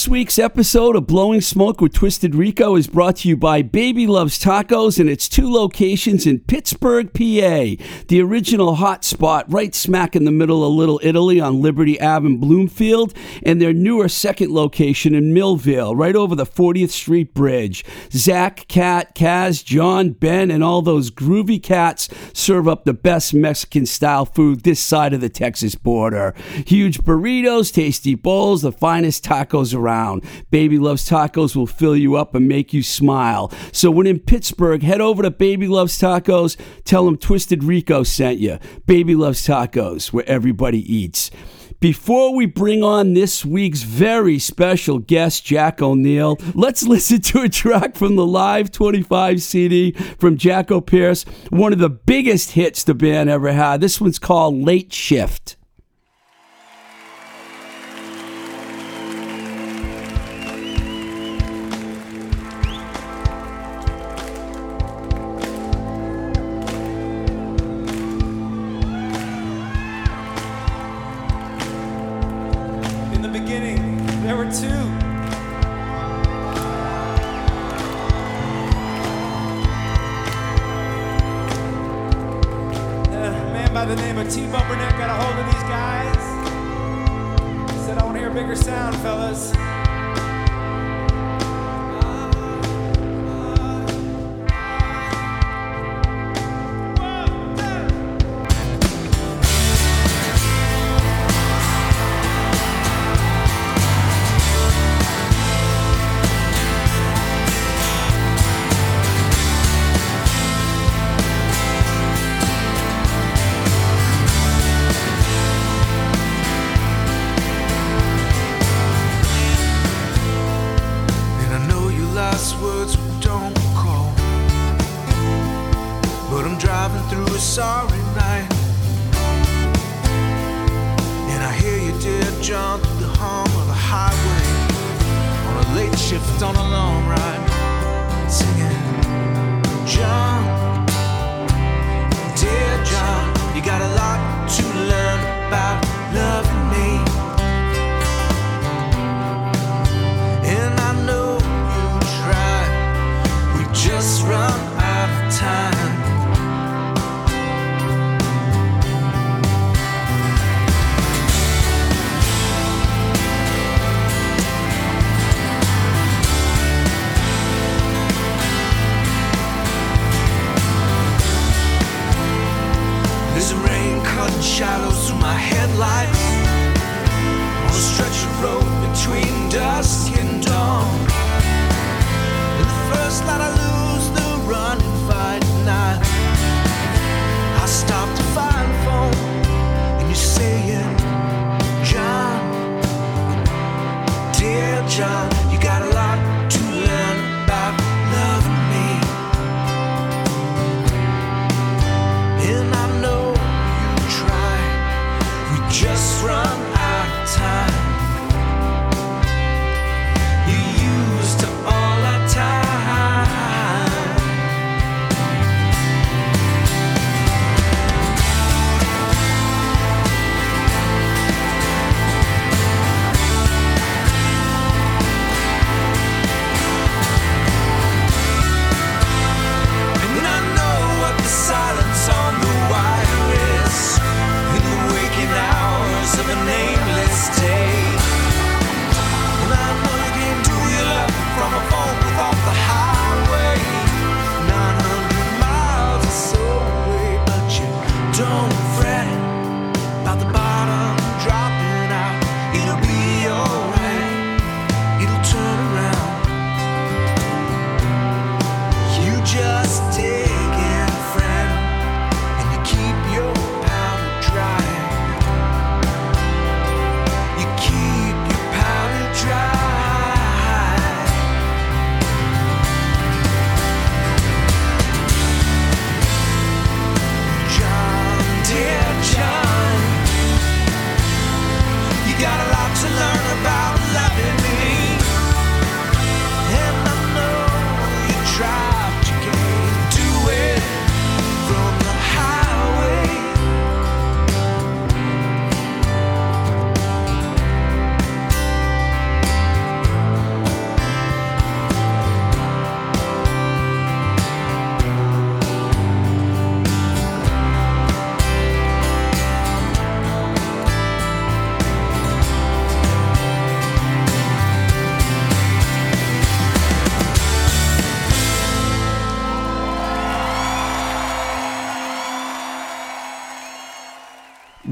This week's episode of Blowing Smoke with Twisted Rico is brought to you by Baby Loves Tacos and its two locations in Pittsburgh, PA. The original hot spot right smack in the middle of Little Italy on Liberty Ave in Bloomfield, and their newer second location in Millvale, right over the 40th Street Bridge. Zach, Kat, Kaz, John, Ben, and all those groovy cats serve up the best Mexican style food this side of the Texas border. Huge burritos, tasty bowls, the finest tacos around. Baby Loves Tacos will fill you up and make you smile. So when in Pittsburgh, head over to Baby Loves Tacos. Tell them Twisted Rico sent you. Baby Loves Tacos, where everybody eats. Before we bring on this week's very special guest, Jack O'Neill, let's listen to a track from the Live 25 CD from Jack Pierce, one of the biggest hits the band ever had. This one's called Late Shift. Beginning,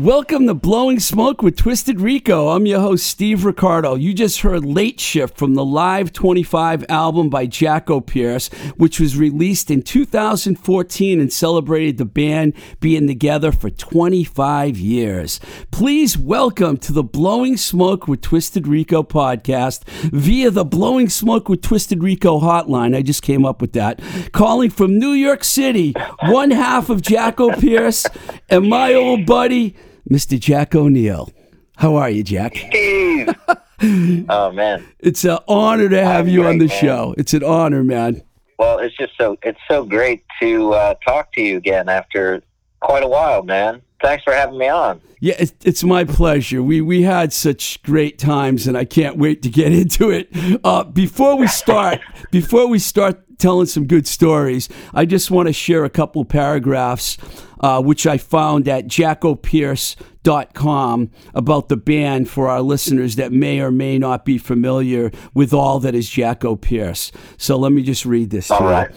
Welcome to Blowing Smoke with Twisted Rico. I'm your host, Steve Ricardo. You just heard Late Shift from the Live 25 album by Jacko Pierce, which was released in 2014 and celebrated the band being together for 25 years. Please welcome to the Blowing Smoke with Twisted Rico podcast via the Blowing Smoke with Twisted Rico hotline. I just came up with that. Calling from New York City, one half of Jacko Pierce and my old buddy, Mr. Jack O'Neill. How are you, Jack? Steve. oh man, It's an honor to have I'm you on the man. show. It's an honor, man. well, it's just so it's so great to uh, talk to you again after quite a while, man. Thanks for having me on. Yeah, it's, it's my pleasure. We we had such great times, and I can't wait to get into it. Uh, before we start, before we start telling some good stories, I just want to share a couple paragraphs, uh, which I found at jackopierce.com about the band for our listeners that may or may not be familiar with all that is Jacko Pierce. So let me just read this. All to you.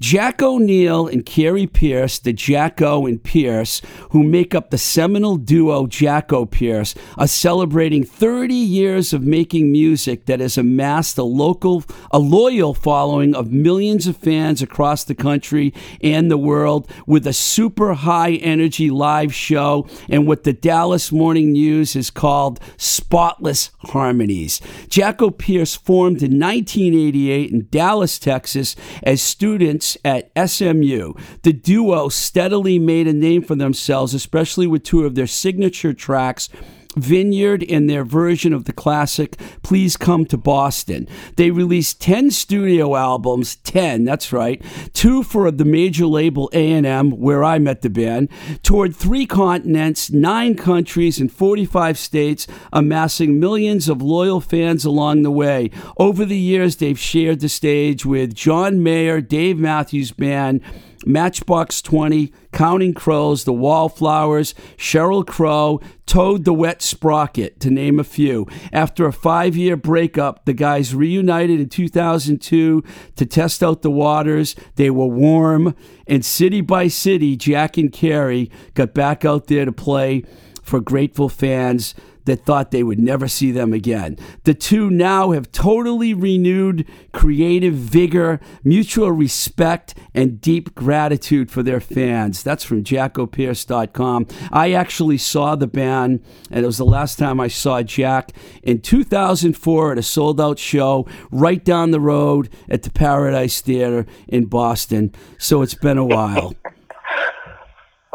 Jack O'Neill and Cary Pierce, the Jacko and Pierce, who make up the seminal duo Jacko Pierce, are celebrating 30 years of making music that has amassed a local, a loyal following of millions of fans across the country and the world with a super high energy live show and what the Dallas Morning News has called spotless harmonies. Jacko Pierce formed in 1988 in Dallas, Texas, as students at SMU. The duo steadily made a name for themselves, especially with two of their signature tracks. Vineyard and their version of the classic Please Come to Boston. They released 10 studio albums, 10, that's right, two for the major label A&M where I met the band, toured 3 continents, 9 countries and 45 states, amassing millions of loyal fans along the way. Over the years they've shared the stage with John Mayer, Dave Matthews Band, Matchbox 20, Counting Crows, The Wallflowers, Sheryl Crow, Toad the Wet Sprocket, to name a few. After a five year breakup, the guys reunited in 2002 to test out the waters. They were warm, and city by city, Jack and Cary got back out there to play for grateful fans that thought they would never see them again. The two now have totally renewed creative vigor, mutual respect, and deep gratitude for their fans. That's from jackopierce.com. I actually saw the band, and it was the last time I saw Jack in 2004 at a sold out show right down the road at the Paradise Theater in Boston. So it's been a while.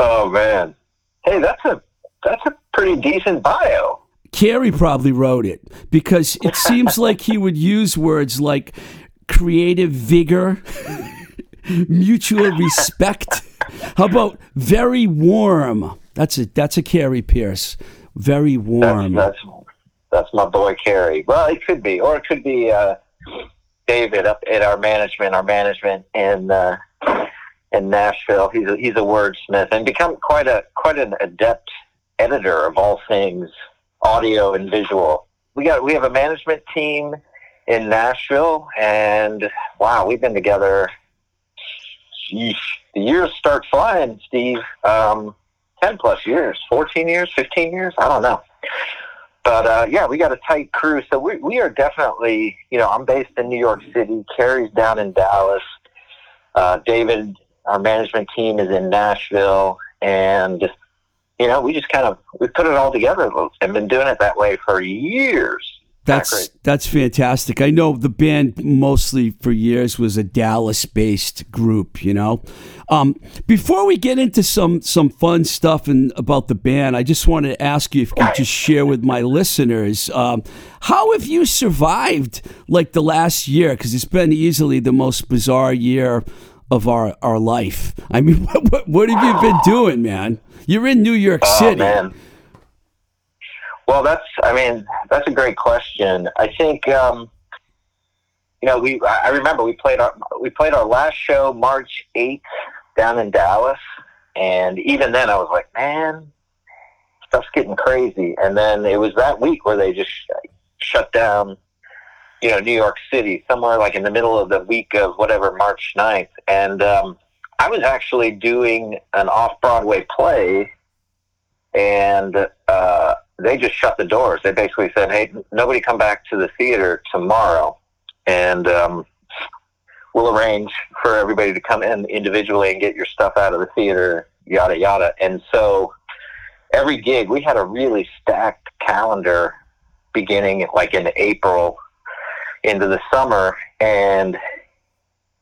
Oh man, hey, that's a that's a pretty decent bio. Cary probably wrote it because it seems like he would use words like creative vigor, mutual respect. How about very warm? That's a that's a Cary Pierce. Very warm. that's that's my boy Cary. Well, it could be, or it could be uh, David up at our management, our management in uh, in Nashville. He's a, he's a wordsmith and become quite a quite an adept editor of all things audio and visual. We got we have a management team in Nashville, and wow, we've been together. Sheesh, the years start flying, Steve. Um, Ten plus years, fourteen years, fifteen years. I don't know. But uh, yeah, we got a tight crew. So we we are definitely, you know, I'm based in New York City. Cary's down in Dallas. Uh, David, our management team is in Nashville, and you know, we just kind of we put it all together and been doing it that way for years. That's that's fantastic. I know the band mostly for years was a Dallas-based group. You know, um, before we get into some some fun stuff and about the band, I just wanted to ask you if you could just share with my listeners um, how have you survived like the last year? Because it's been easily the most bizarre year of our our life. I mean, what, what, what have you been doing, man? You're in New York Oh City. man. Well, that's I mean that's a great question. I think um, you know we I remember we played our we played our last show March eighth down in Dallas, and even then I was like, man, stuff's getting crazy. And then it was that week where they just shut down. You know, New York City, somewhere like in the middle of the week of whatever March 9th. And um, I was actually doing an off Broadway play and uh, they just shut the doors. They basically said, "Hey, nobody come back to the theater tomorrow, and um, we'll arrange for everybody to come in individually and get your stuff out of the theater, yada yada." And so every gig, we had a really stacked calendar beginning like in April into the summer, and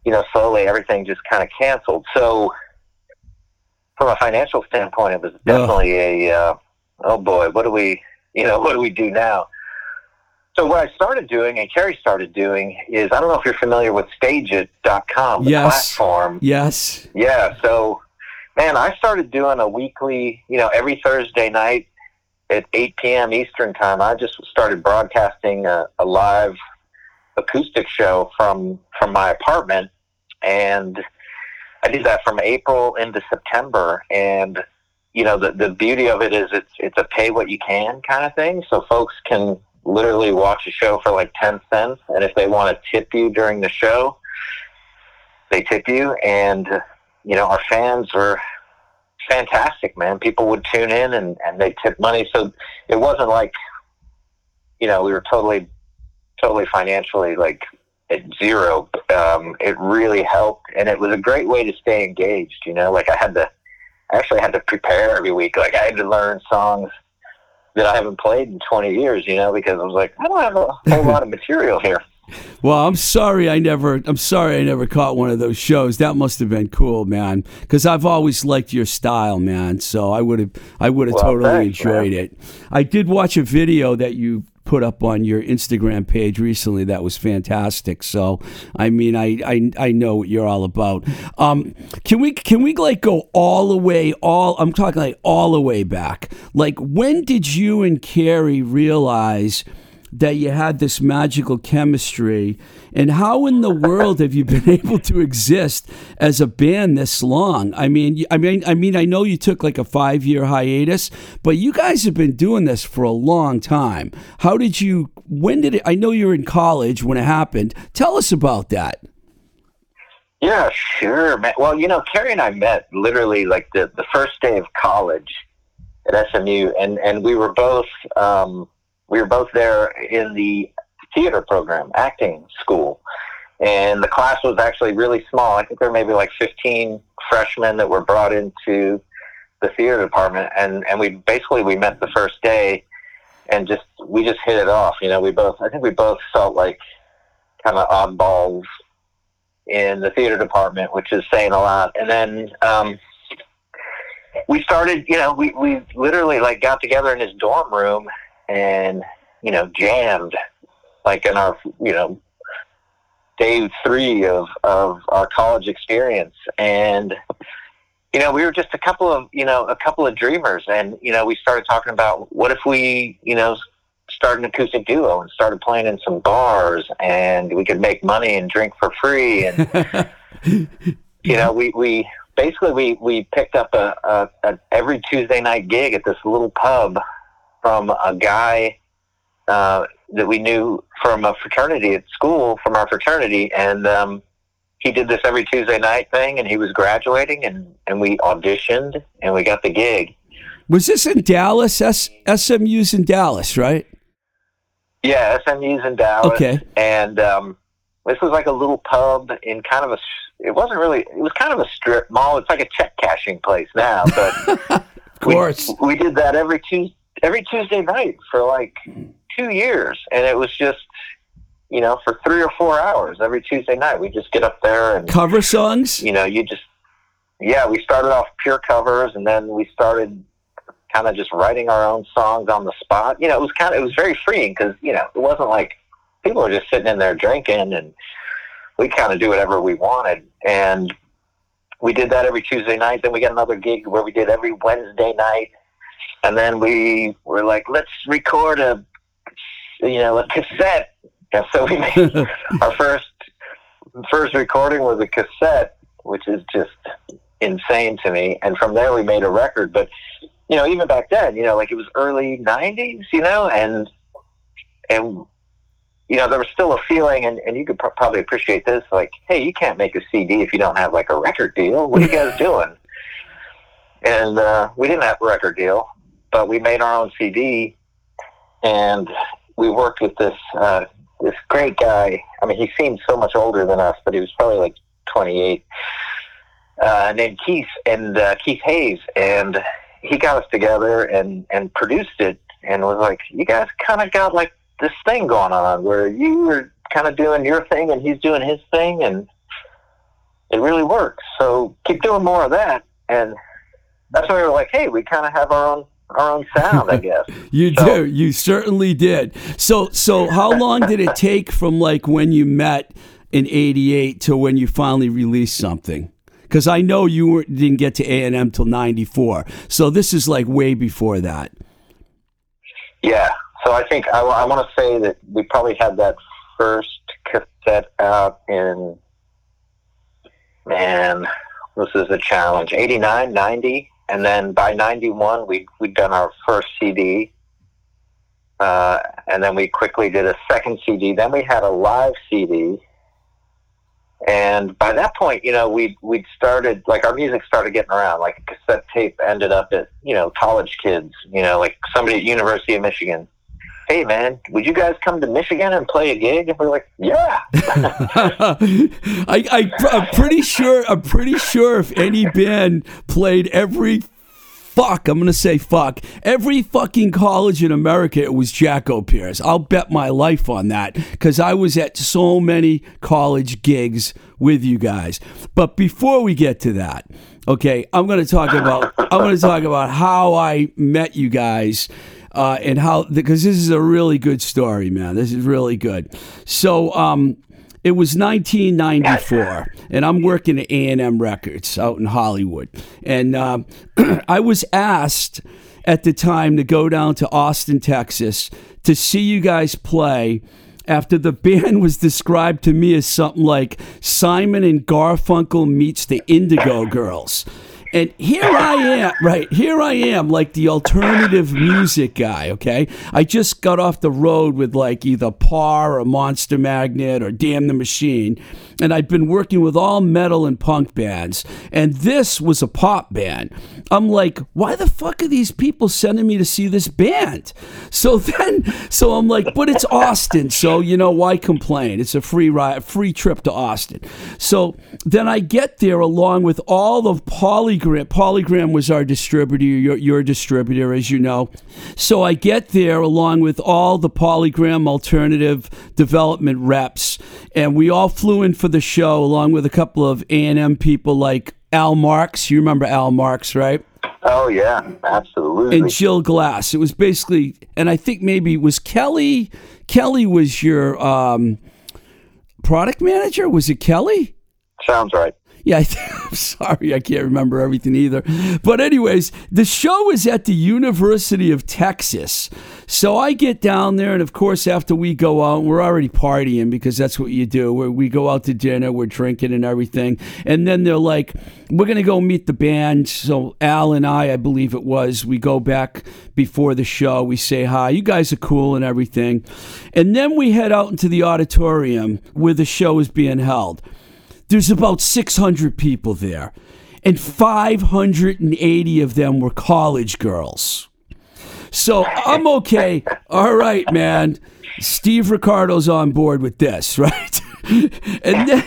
you know, slowly everything just kind of canceled. So from a financial standpoint, it was definitely a uh, oh boy, what do we, you know, what do we do now? So what I started doing, and Cary started doing, is I don't know if you're familiar with Stageit.com, the Yes. platform. Yes. Yeah. So, man, I started doing a weekly, you know, every Thursday night at 8 p.m. Eastern time. I just started broadcasting a, a live acoustic show from from my apartment, and I did that from April into September. And you know, the the beauty of it is it's it's a pay what you can kind of thing. So folks can literally watch a show for like 10 cents, and if they want to tip you during the show, they tip you. And you know, our fans were fantastic, man. People would tune in and, and they tip money. So it wasn't like, you know, we were totally, totally financially like at zero. Um, it really helped. And it was a great way to stay engaged, you know, like I had to, I actually had to prepare every week. Like I had to learn songs that I haven't played in 20 years, you know, because I was like, I don't have a whole lot of material here. Well, I'm sorry I never. I'm sorry I never caught one of those shows. That must have been cool, man. Because I've always liked your style, man. So I would have. I would have Well, totally thanks, enjoyed man. it. I did watch a video that you put up on your Instagram page recently. That was fantastic. So I mean, I I, I know what you're all about. Um, can we can we like go all the way? All I'm talking like all the way back. Like when did you and Cary realize? That you had this magical chemistry? And how in the world have you been able to exist as a band this long? I mean i mean i mean i know you took like a 5 year hiatus but you guys have been doing this for a long time. How did you when did it i know you were in college when it happened. Tell us about that. Yeah, sure. Well, you know, Cary and I met literally like the, the first day of college at SMU, and, and we were both um, we were both there in the theater program, acting school, and the class was actually really small. I think there were maybe like fifteen freshmen that were brought into the theater department, and and we basically we met the first day, and just we just hit it off. You know, we both I think we both felt like kind of oddballs in the theater department, which is saying a lot. And then um, we started, you know, we, we literally like got together in his dorm room and, you know, jammed like in our, you know, day three of, of our college experience. And, you know, we were just a couple of, you know, a couple of dreamers. And, you know, we started talking about what if we, you know, started an acoustic duo and started playing in some bars and we could make money and drink for free and you know we we basically we we picked up a, a, a every tuesday night gig at this little pub from a guy uh, that we knew from a fraternity at school from our fraternity and um he did this every tuesday night thing and he was graduating and and we auditioned and we got the gig was this in dallas S- smu's in dallas right Yeah, SMU's in Dallas. Okay. And um, this was like a little pub in kind of a, It wasn't really. It was kind of a strip mall. It's like a check cashing place now, but of course we, we did that every Tuesday, every Tuesday night for like two years, and it was just, you know, for three or four hours every Tuesday night. We just get up there and cover songs you know, you just, yeah, we started off pure covers and then we started kind of just writing our own songs on the spot. You know, it was kind of, it was very freeing because, you know, it wasn't like people were just sitting in there drinking and we kind of do whatever we wanted. And we did that every Tuesday night. Then we got another gig where we did every Wednesday night. And then we were like, let's record a, you know, a cassette. And so we made our first first recording was a cassette, which is just insane to me. And from there, we made a record. But you know, even back then, you know, like it was early '90s, you know, and and you know, there was still a feeling, and, and you could pr- probably appreciate this, like, hey, you can't make a CD if you don't have like a record deal. What are you guys doing? And uh, we didn't have a record deal, but we made our own CD, and we worked with this uh, this great guy. I mean, he seemed so much older than us, but he was probably like 28. Uh, named Keith and uh, Keith Hayes, and he got us together and and produced it, and was like, "You guys kind of got like this thing going on where you were kind of doing your thing and he's doing his thing, and it really works. So keep doing more of that." And that's when we were like, "Hey, we kind of have our own our own sound, I guess." You So- do. You certainly did. So, so how long did it take from like when you met in '88 to when you finally released something? Because I know you weren't, didn't get to A and M till '94. So this is like way before that. Yeah. So I think I, want to say that we probably had that first cassette out in, man, this is a challenge, 89, 90. And then by 91, we, we'd done our first CD. Uh, and then we quickly did a second CD. Then we had a live CD. And by that point, you know, we we'd started like our music started getting around. Like a cassette tape ended up at you know college kids. You know, like somebody at University of Michigan. Hey man, would you guys come to Michigan and play a gig? And we're like, yeah. I, I, I'm pretty sure. I'm pretty sure if any band played every fuck, I'm gonna say fuck every fucking college in America, it was Jacko Pierce. I'll bet my life on that because I was at so many college gigs with you guys. But before we get to that, okay, I'm gonna talk about. I'm gonna talk about how I met you guys uh, and how because this is a really good story, man. This is really good. So, um, it was 1994, and I'm working at A&M Records out in Hollywood, and um, I was asked at the time to go down to Austin, Texas, to see you guys play. After the band was described to me as something like Simon and Garfunkel meets the Indigo Girls. And here I am, right? Here I am, like the alternative music guy, okay? I just got off the road with like either Paw or Monster Magnet or Damn the Machine. And I'd been working with all metal and punk bands. And this was a pop band. I'm like, why the fuck are these people sending me to see this band? So then, so I'm like, but it's Austin. So, you know, why complain? It's a free ride, free trip to Austin. So then I get there along with all of Polygram. Polygram was our distributor, your, your distributor, as you know. So I get there along with all the Polygram alternative development reps, and we all flew in for the show along with a couple of A&M people like Al Marks. You remember Al Marks, right? Oh yeah, absolutely. and Jill Glass. It was basically, and I think maybe it was Kelly. Kelly was your um, product manager. Was it Kelly? Sounds right. Yeah, I am sorry, I can't remember everything either. But anyways, the show is at the University of Texas. So I get down there, and of course, after we go out, we're already partying because that's what you do. Where we go out to dinner, we're drinking and everything, and then they're like, "We're gonna go meet the band." So Al and I, I believe it was, we go back before the show. We say hi. You guys are cool and everything, and then we head out into the auditorium where the show is being held. There's about 600 people there, and 580 of them were college girls. So I'm okay. All right, man. Steve Ricardo's on board with this, right? and then,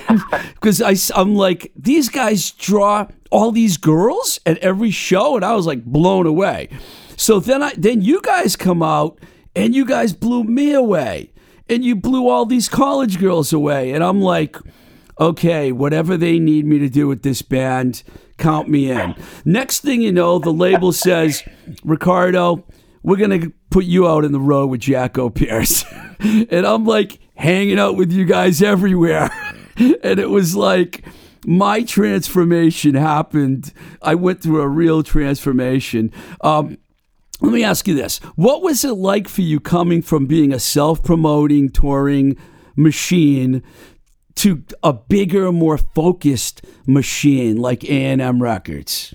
because I'm like, these guys draw all these girls at every show, and I was like blown away. So then, I then you guys come out, and you guys blew me away, and you blew all these college girls away, and I'm like, okay, whatever they need me to do with this band, count me in. Next thing you know, the label says, Ricardo, we're going to put you out in the road with Jacko Pierce. and I'm like hanging out with you guys everywhere. and it was like, my transformation happened. I went through a real transformation. Um, let me ask you this. What was it like for you coming from being a self promoting, touring machine to a bigger, more focused machine like A&M Records?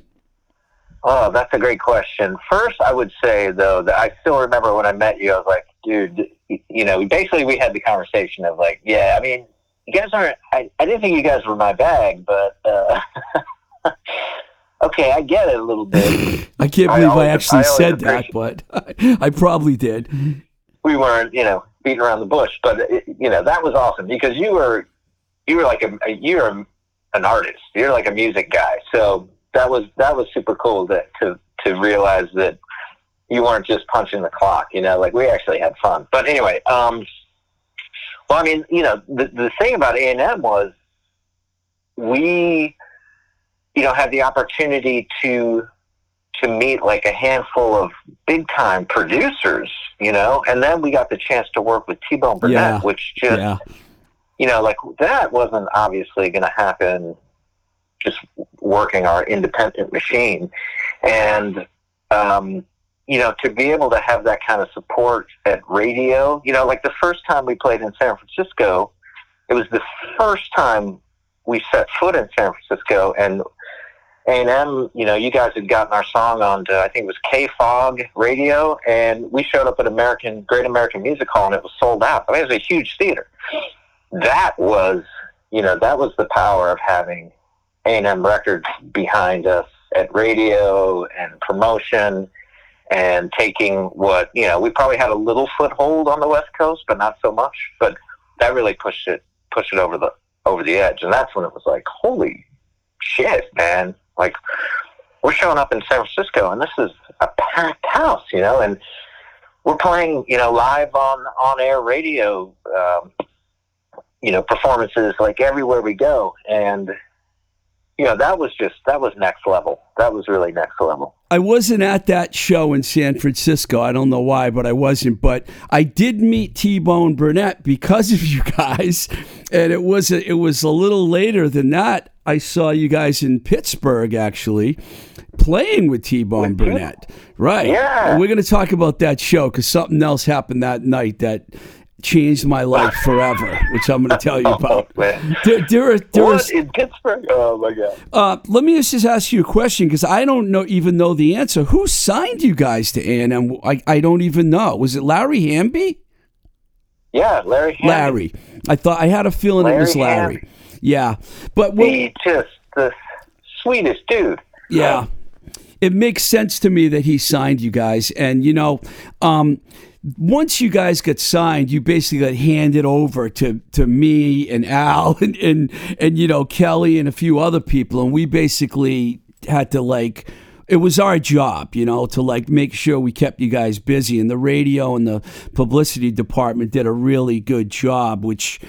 Oh, that's a great question. First, I would say though that I still remember when I met you. I was like, dude, you know, basically we had the conversation of like, yeah, I mean, you guys aren't. I, I didn't think you guys were my bag, but uh, okay. I get it a little bit. I can't believe I, always- actually I said that, but I probably did. we weren't, you know, beating around the bush, but it, you know that was awesome because you were, you were like a, a you're an artist. You're like a music guy, so that was that was super cool to to to realize that you weren't just punching the clock. You know, like we actually had fun. But anyway, um, well, I mean, you know, the the thing about A and M was we, you know, had the opportunity to to meet like a handful of big time producers, you know, and then we got the chance to work with T Bone Burnett, Yeah. which just Yeah. You know, like that wasn't obviously going to happen just working our independent machine. And, um, you know, to be able to have that kind of support at radio, you know, like the first time we played in San Francisco, it was the first time we set foot in San Francisco and A&M, you know, you guys had gotten our song on to, I think it was KFOG radio, and we showed up at American, Great American Music Hall, and it was sold out. I mean, it was a huge theater that was, you know, that was the power of having A&M Records behind us at radio and promotion and taking what, you know, we probably had a little foothold on the West Coast, but not so much. But that really pushed it, pushed it over the, over the edge. And that's when it was like, holy shit, man. Like, we're showing up in San Francisco and this is a packed house, you know, and we're playing, you know, live on, on air radio, um, you know, performances like everywhere we go. And, you know, that was just, that was next level. That was really next level. I wasn't at that show in San Francisco. I don't know why, but I wasn't. But I did meet T Bone Burnett because of you guys, and it was a, it was a little later than that. I saw you guys in Pittsburgh actually playing with T Bone? Burnett. Right. Yeah. And we're going to talk about that show because something else happened that night that changed my life forever, which I'm going to tell you about. Oh, man. There, there are, there are, What in Pittsburgh? Oh my God. uh, let me just ask you a question because I don't know even know the answer. Who signed you guys to A and M? I I don't even know. Was it Larry Hamby? Yeah, Larry. Handy. Larry. I thought I had a feeling it was Larry Larry. Yeah, but He just the sweetest dude. yeah, it makes sense to me that he signed you guys, and you know, um, once you guys got signed, you basically got handed over to to me and Al and and, and you know Kelly and a few other people, and we basically had to like. It was our job, you know, to like make sure we kept you guys busy, and the radio and the publicity department did a really good job, which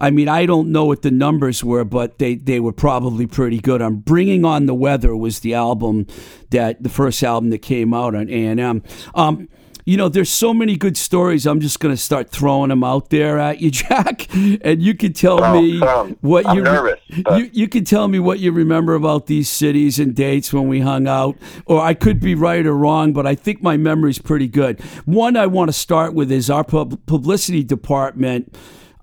I mean, I don't know what the numbers were, but they, they were probably pretty good. On Bringing on the Weather was the album that the first album that came out on A and M. Um, you know, there's so many good stories. I'm just going to start throwing them out there at you, Jack, and you can tell Throw 'em, me 'em. what I'm you nervous, you you can tell me what you remember about these cities and dates when we hung out, or I could be right or wrong, but I think my memory's pretty good. One I want to start with is our pub- publicity department.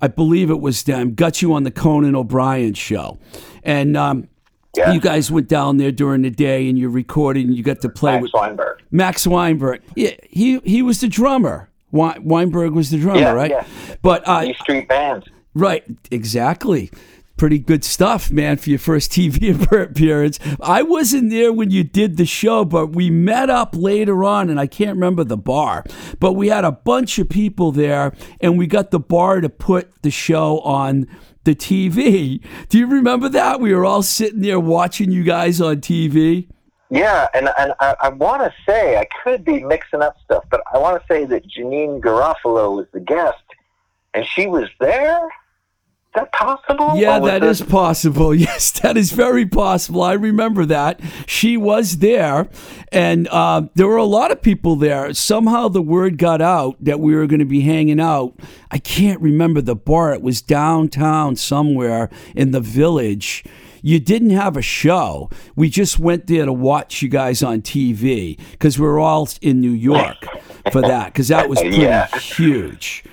I believe it was them got you on the Conan O'Brien show, and um, Yeah. you guys went down there during the day and you recorded and you got to play Max with Weinberg. Max Weinberg. Yeah, he he was the drummer. Wei- Weinberg was the drummer, Yeah, right? yeah. But uh, E Street Band. Right, exactly. Pretty good stuff, man, for your first TV appearance. I wasn't there when you did the show, but we met up later on, and I can't remember the bar. But we had a bunch of people there, and we got the bar to put the show on the TV. Do you remember that? We were all sitting there watching you guys on TV. Yeah, and and I, I want to say I could be mixing up stuff, but I want to say that Janeane Garofalo was the guest, and she was there. That possible? Yeah, that it- is possible. Yes, that is very possible. I remember that. She was there, and uh, there were a lot of people there. Somehow the word got out that we were going to be hanging out. I can't remember the bar. It was downtown somewhere in the village. You didn't have a show. We just went there to watch you guys on TV because we were all in New York for that because that was pretty Yeah. huge.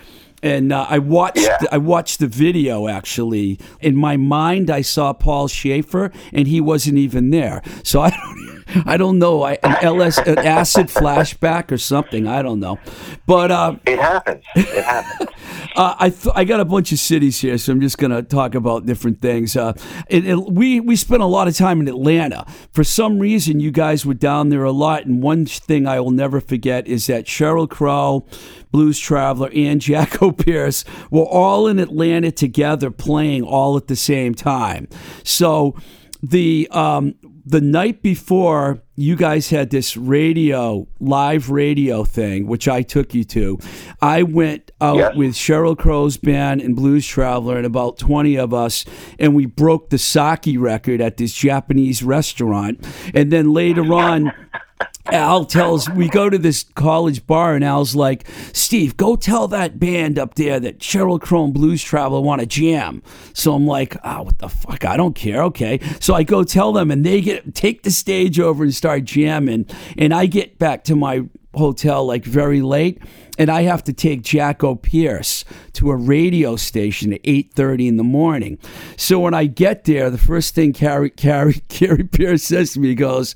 And uh, I watched Yeah. I watched the video actually. In my mind, I saw Paul Shaffer, and he wasn't even there. So I don't, I don't know. I, an LS, an acid flashback or something. I don't know. But uh, It happens. It happens. Uh, I th- I got a bunch of cities here, so I'm just gonna talk about different things. Uh, it, it, we we spent a lot of time in Atlanta. For some reason, you guys were down there a lot, and one thing I will never forget is that Sheryl Crow, Blues Traveler, and Jacko Pierce were all in Atlanta together, playing all at the same time. So the um, the night before you guys had this radio live radio thing which i took you to i went out Yes. with sheryl crow's band and blues traveler and about 20 of us and we broke the sake record at this japanese restaurant and then later on Al tells we go to this college bar and Al's like, Steve, go tell that band up there that Sheryl and Blues Traveler want to jam. So I'm like, oh, what the fuck? I don't care. Okay. So I go tell them and they get take the stage over and start jamming. And I get back to my hotel like very late and I have to take Jacko Pierce to a radio station at 8:30 in the morning. So when I get there, the first thing Cary Cary Cary Pierce says to me he goes,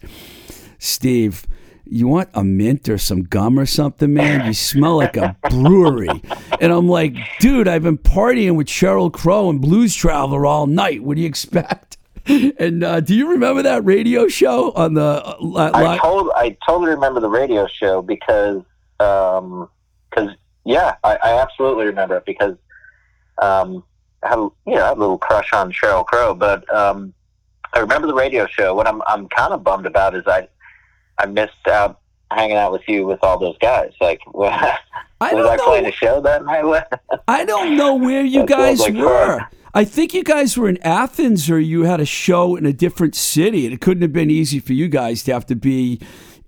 Steve, you want a mint or some gum or something, man? You smell like a brewery. And I'm like, dude, I've been partying with Sheryl Crow and Blues Traveler all night. What do you expect? And uh, do you remember that radio show on the? Uh, li- I told I totally remember the radio show because because yeah, I, I absolutely remember it because um, I had a- you know I had a little crush on Sheryl Crow, but um, I remember the radio show. What I'm I'm kind of bummed about is I I missed out hanging out with you with all those guys. Like, was I I don't playing know. a show that night? I don't know where you guys like were. fun. I think you guys were in Athens or you had a show in a different city. It couldn't have been easy for you guys to have to be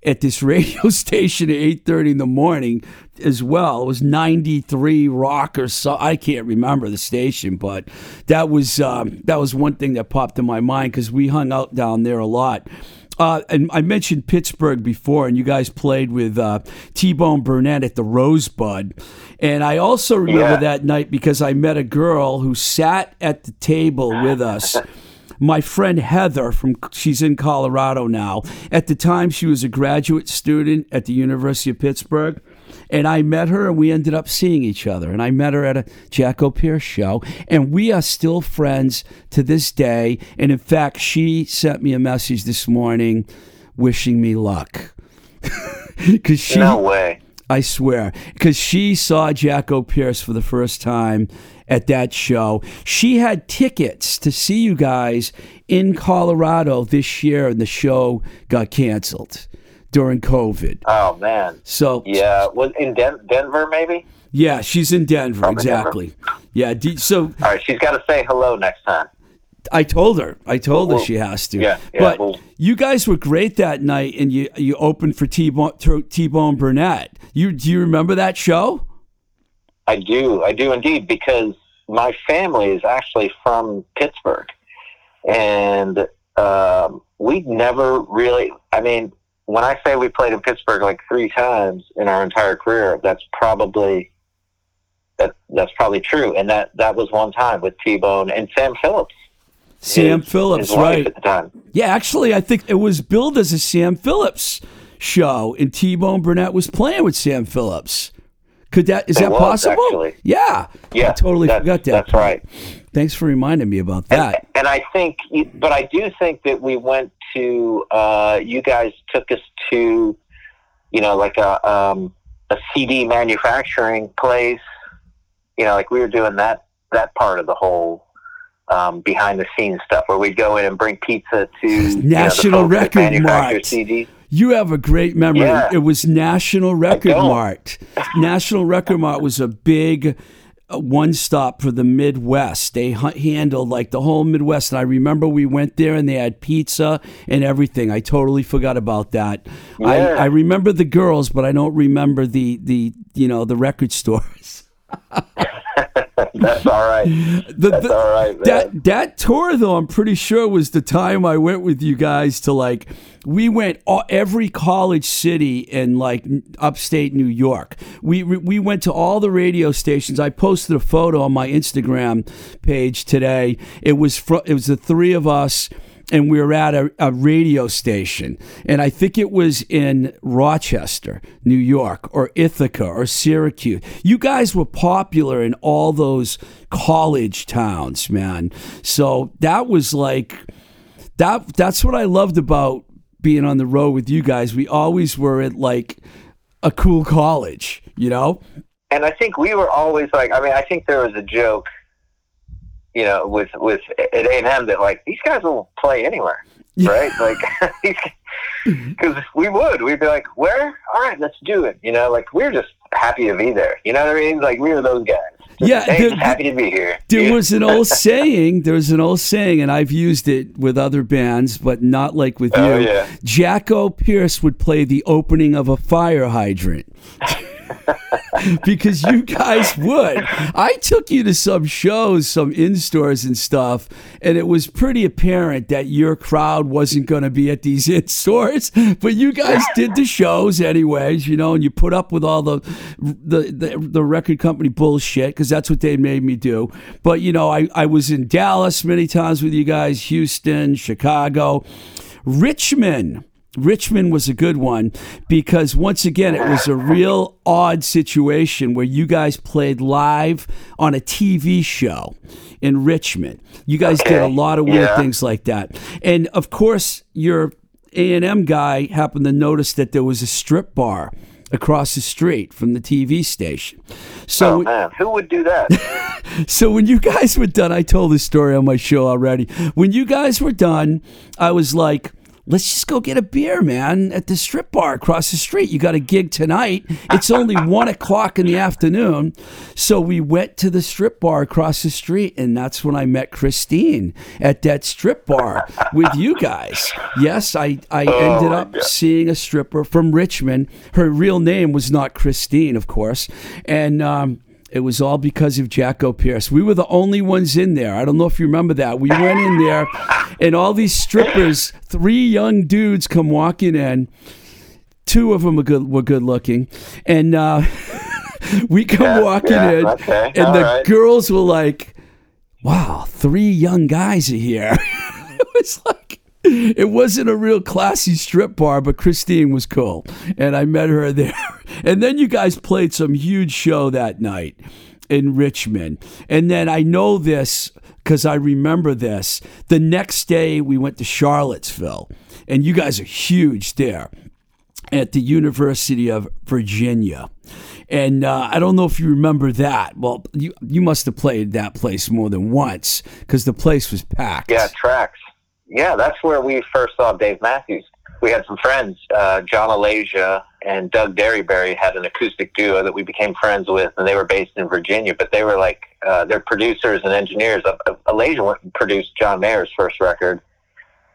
at this radio station at 8.30 in the morning as well. It was 93 Rock or so. I can't remember the station, but that was, um, that was one thing that popped in my mind because we hung out down there a lot. Uh, and I mentioned Pittsburgh before, and you guys played with uh, T Bone Burnett at the Rosebud. And I also remember Yeah. that night because I met a girl who sat at the table with us. My friend Heather from she's in Colorado now. At the time, she was a graduate student at the University of Pittsburgh. And I met her, and we ended up seeing each other. And I met her at a Jacko Pierce show, and we are still friends to this day. And in fact, she sent me a message this morning, wishing me luck, because she, no way. I swear, because she saw Jacko Pierce for the first time at that show. She had tickets to see you guys in Colorado this year, and the show got canceled during COVID. Oh man. So Yeah, was in Den- Denver maybe. Yeah, she's in Denver. Probably Denver. exactly. Yeah. D- so All right, she's got to say hello next time. I told her. I told her she has to. yeah, yeah, but well- you guys were great that night, and you you opened for T Bone Burnett. You do you remember that show? I do, I do indeed, because my family is actually from Pittsburgh, and um, we never really. I mean, when I say we played in Pittsburgh like three times in our entire career, that's probably that that's probably true, and that that was one time with T Bone and Sam Phillips. Sam his- Phillips, his right? at the time. Yeah, actually, I think it was billed as a Sam Phillips show, and T Bone Burnett was playing with Sam Phillips. Could that is It that was, possible? actually. Yeah, Yeah, I totally forgot that. That's right. Thanks for reminding me about that. and I think, but I do think that we went to. Uh, you guys took us to, you know, like a um, a CD manufacturing place. You know, like we were doing that that part of the whole um, behind the scenes stuff, where we'd go in and bring pizza to you know, National Record Mart. CDs. You have a great memory. Yeah. It was National Record. Mart. National Record Mart was a big uh, one stop for the Midwest. They handled like the whole Midwest. And I remember we went there and they had pizza and everything. I totally forgot about that. I, I remember the girls, but I don't remember the, the you know, the record stores. That's all right. The, That's the- all right, man. That that tour though, I'm pretty sure was the time I went with you guys to like we went all, every college city in like upstate New York. We we we went to all the radio stations. I posted a photo on my Instagram page today. It was fr- it was the three of us and we were at a, a radio station, and I think it was in Rochester, New York, or Ithaca, or Syracuse. You guys were popular in all those college towns, man. So that was like that. That's what I loved about being on the road with you guys. We always were at like a cool college, you know. and I think we were always like, I mean, I think there was a joke, you know, with with at A and M that like these guys will play anywhere, right? Like, because mm-hmm. we would, we'd be like, where? All right, let's do it. You know, like we are just happy to be there. You know what I mean? Like we were those guys. Just, Yeah, hey, there- happy to be here. There Yeah. was an old saying. There was an old saying, and I've used it with other bands, but not like with Oh, you. yeah. Jackopierce would play the opening of a fire hydrant. because you guys would. I took you to some shows, some in stores and stuff, and it was pretty apparent that your crowd wasn't going to be at these in stores. But you guys did the shows anyways, you know, and you put up with all the the the, the record company bullshit because that's what they made me do. But you know, I I was in Dallas many times with you guys, Houston, Chicago, Richmond. Richmond was a good one because once again it was a real odd situation where you guys played live on a TV show in Richmond. You guys did a lot of weird Yeah. things like that. And of course, your A&M guy happened to notice that there was a strip bar across the street from the TV station. So Oh man, who would do that? so when you guys were done, I told this story on my show already. When you guys were done, I was like, let's just go get a beer, man, at the strip bar across the street. You got a gig tonight. It's only one o'clock in the afternoon. So we went to the strip bar across the street, and that's when I met Christine at that strip bar with you guys. Yes, I, I ended up seeing a stripper from Richmond. Her real name was not Christine, of course. And, um, it was all because of Jackopierce. We were the only ones in there. I don't know if you remember that. We went in there, and all these strippers, three young dudes, come walking in. Two of them were good, were good looking, and uh, we come Yeah, walking yeah, in, okay, and the right. girls were like, "Wow, three young guys are here." it was like it wasn't a real classy strip bar, but Christine was cool, and I met her there. And then you guys played some huge show that night in Richmond, and then I know this because I remember this. The next day we went to Charlottesville, and you guys are huge there at the University of Virginia. And uh, I don't know if you remember that. Well, you you must have played that place more than once because the place was packed. Yeah, tracks. Yeah, that's where we first saw Dave Matthews. We had some friends, uh, John Alagia and Doug Derryberry had an acoustic duo that we became friends with, and they were based in Virginia, but they were like, uh, they're producers and engineers. Alagia went and produced John Mayer's first record.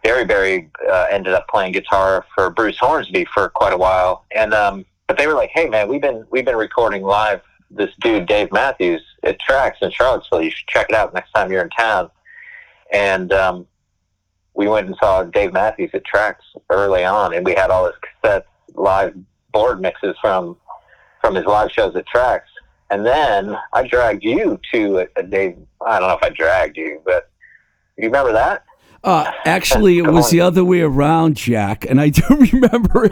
Derryberry uh, ended up playing guitar for Bruce Hornsby for quite a while, and um, but they were like, "Hey, man, we've been we've been recording live this dude Dave Matthews at Trax in Charlottesville. You should check it out next time you're in town." And um, we went and saw Dave Matthews at Trax early on, and we had all his cassettes, live board mixes from from his live shows at Trax. And then I dragged you to a, a Dave. I don't know if I dragged you, but you remember that? Uh, actually, it was the other way around, Jack, and I do remember it.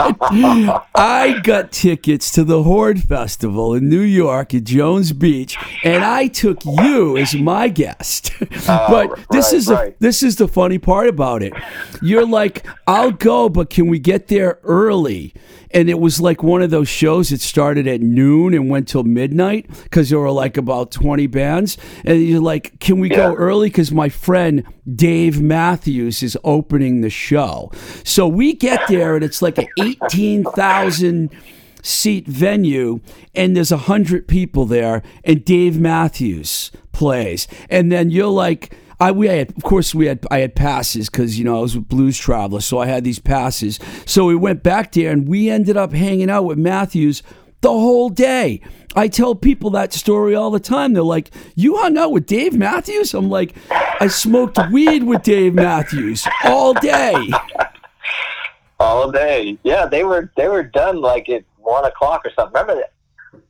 I got tickets to the Horde Festival in New York at Jones Beach, and I took you as my guest. but this right, is the right. this is the funny part about it. You're like, I'll go, but can we get there early? And it was like one of those shows that started at noon and went till midnight because there were like about 20 bands. And you're like, can we go early? Because my friend Dave Matthews is opening the show. So we get there and it's like an 18,000 seat venue and there's a hundred people there and Dave Matthews plays. And then you're like, I we had of course we had I had passes because you know I was with Blues Traveler, so I had these passes. So we went back there and we ended up hanging out with Matthews the whole day. I tell people that story all the time. They're like, "You hung out with Dave Matthews?" I'm like, "I smoked weed with Dave Matthews all day." All day. Yeah, they were they were done like at one o'clock or something. Remember that?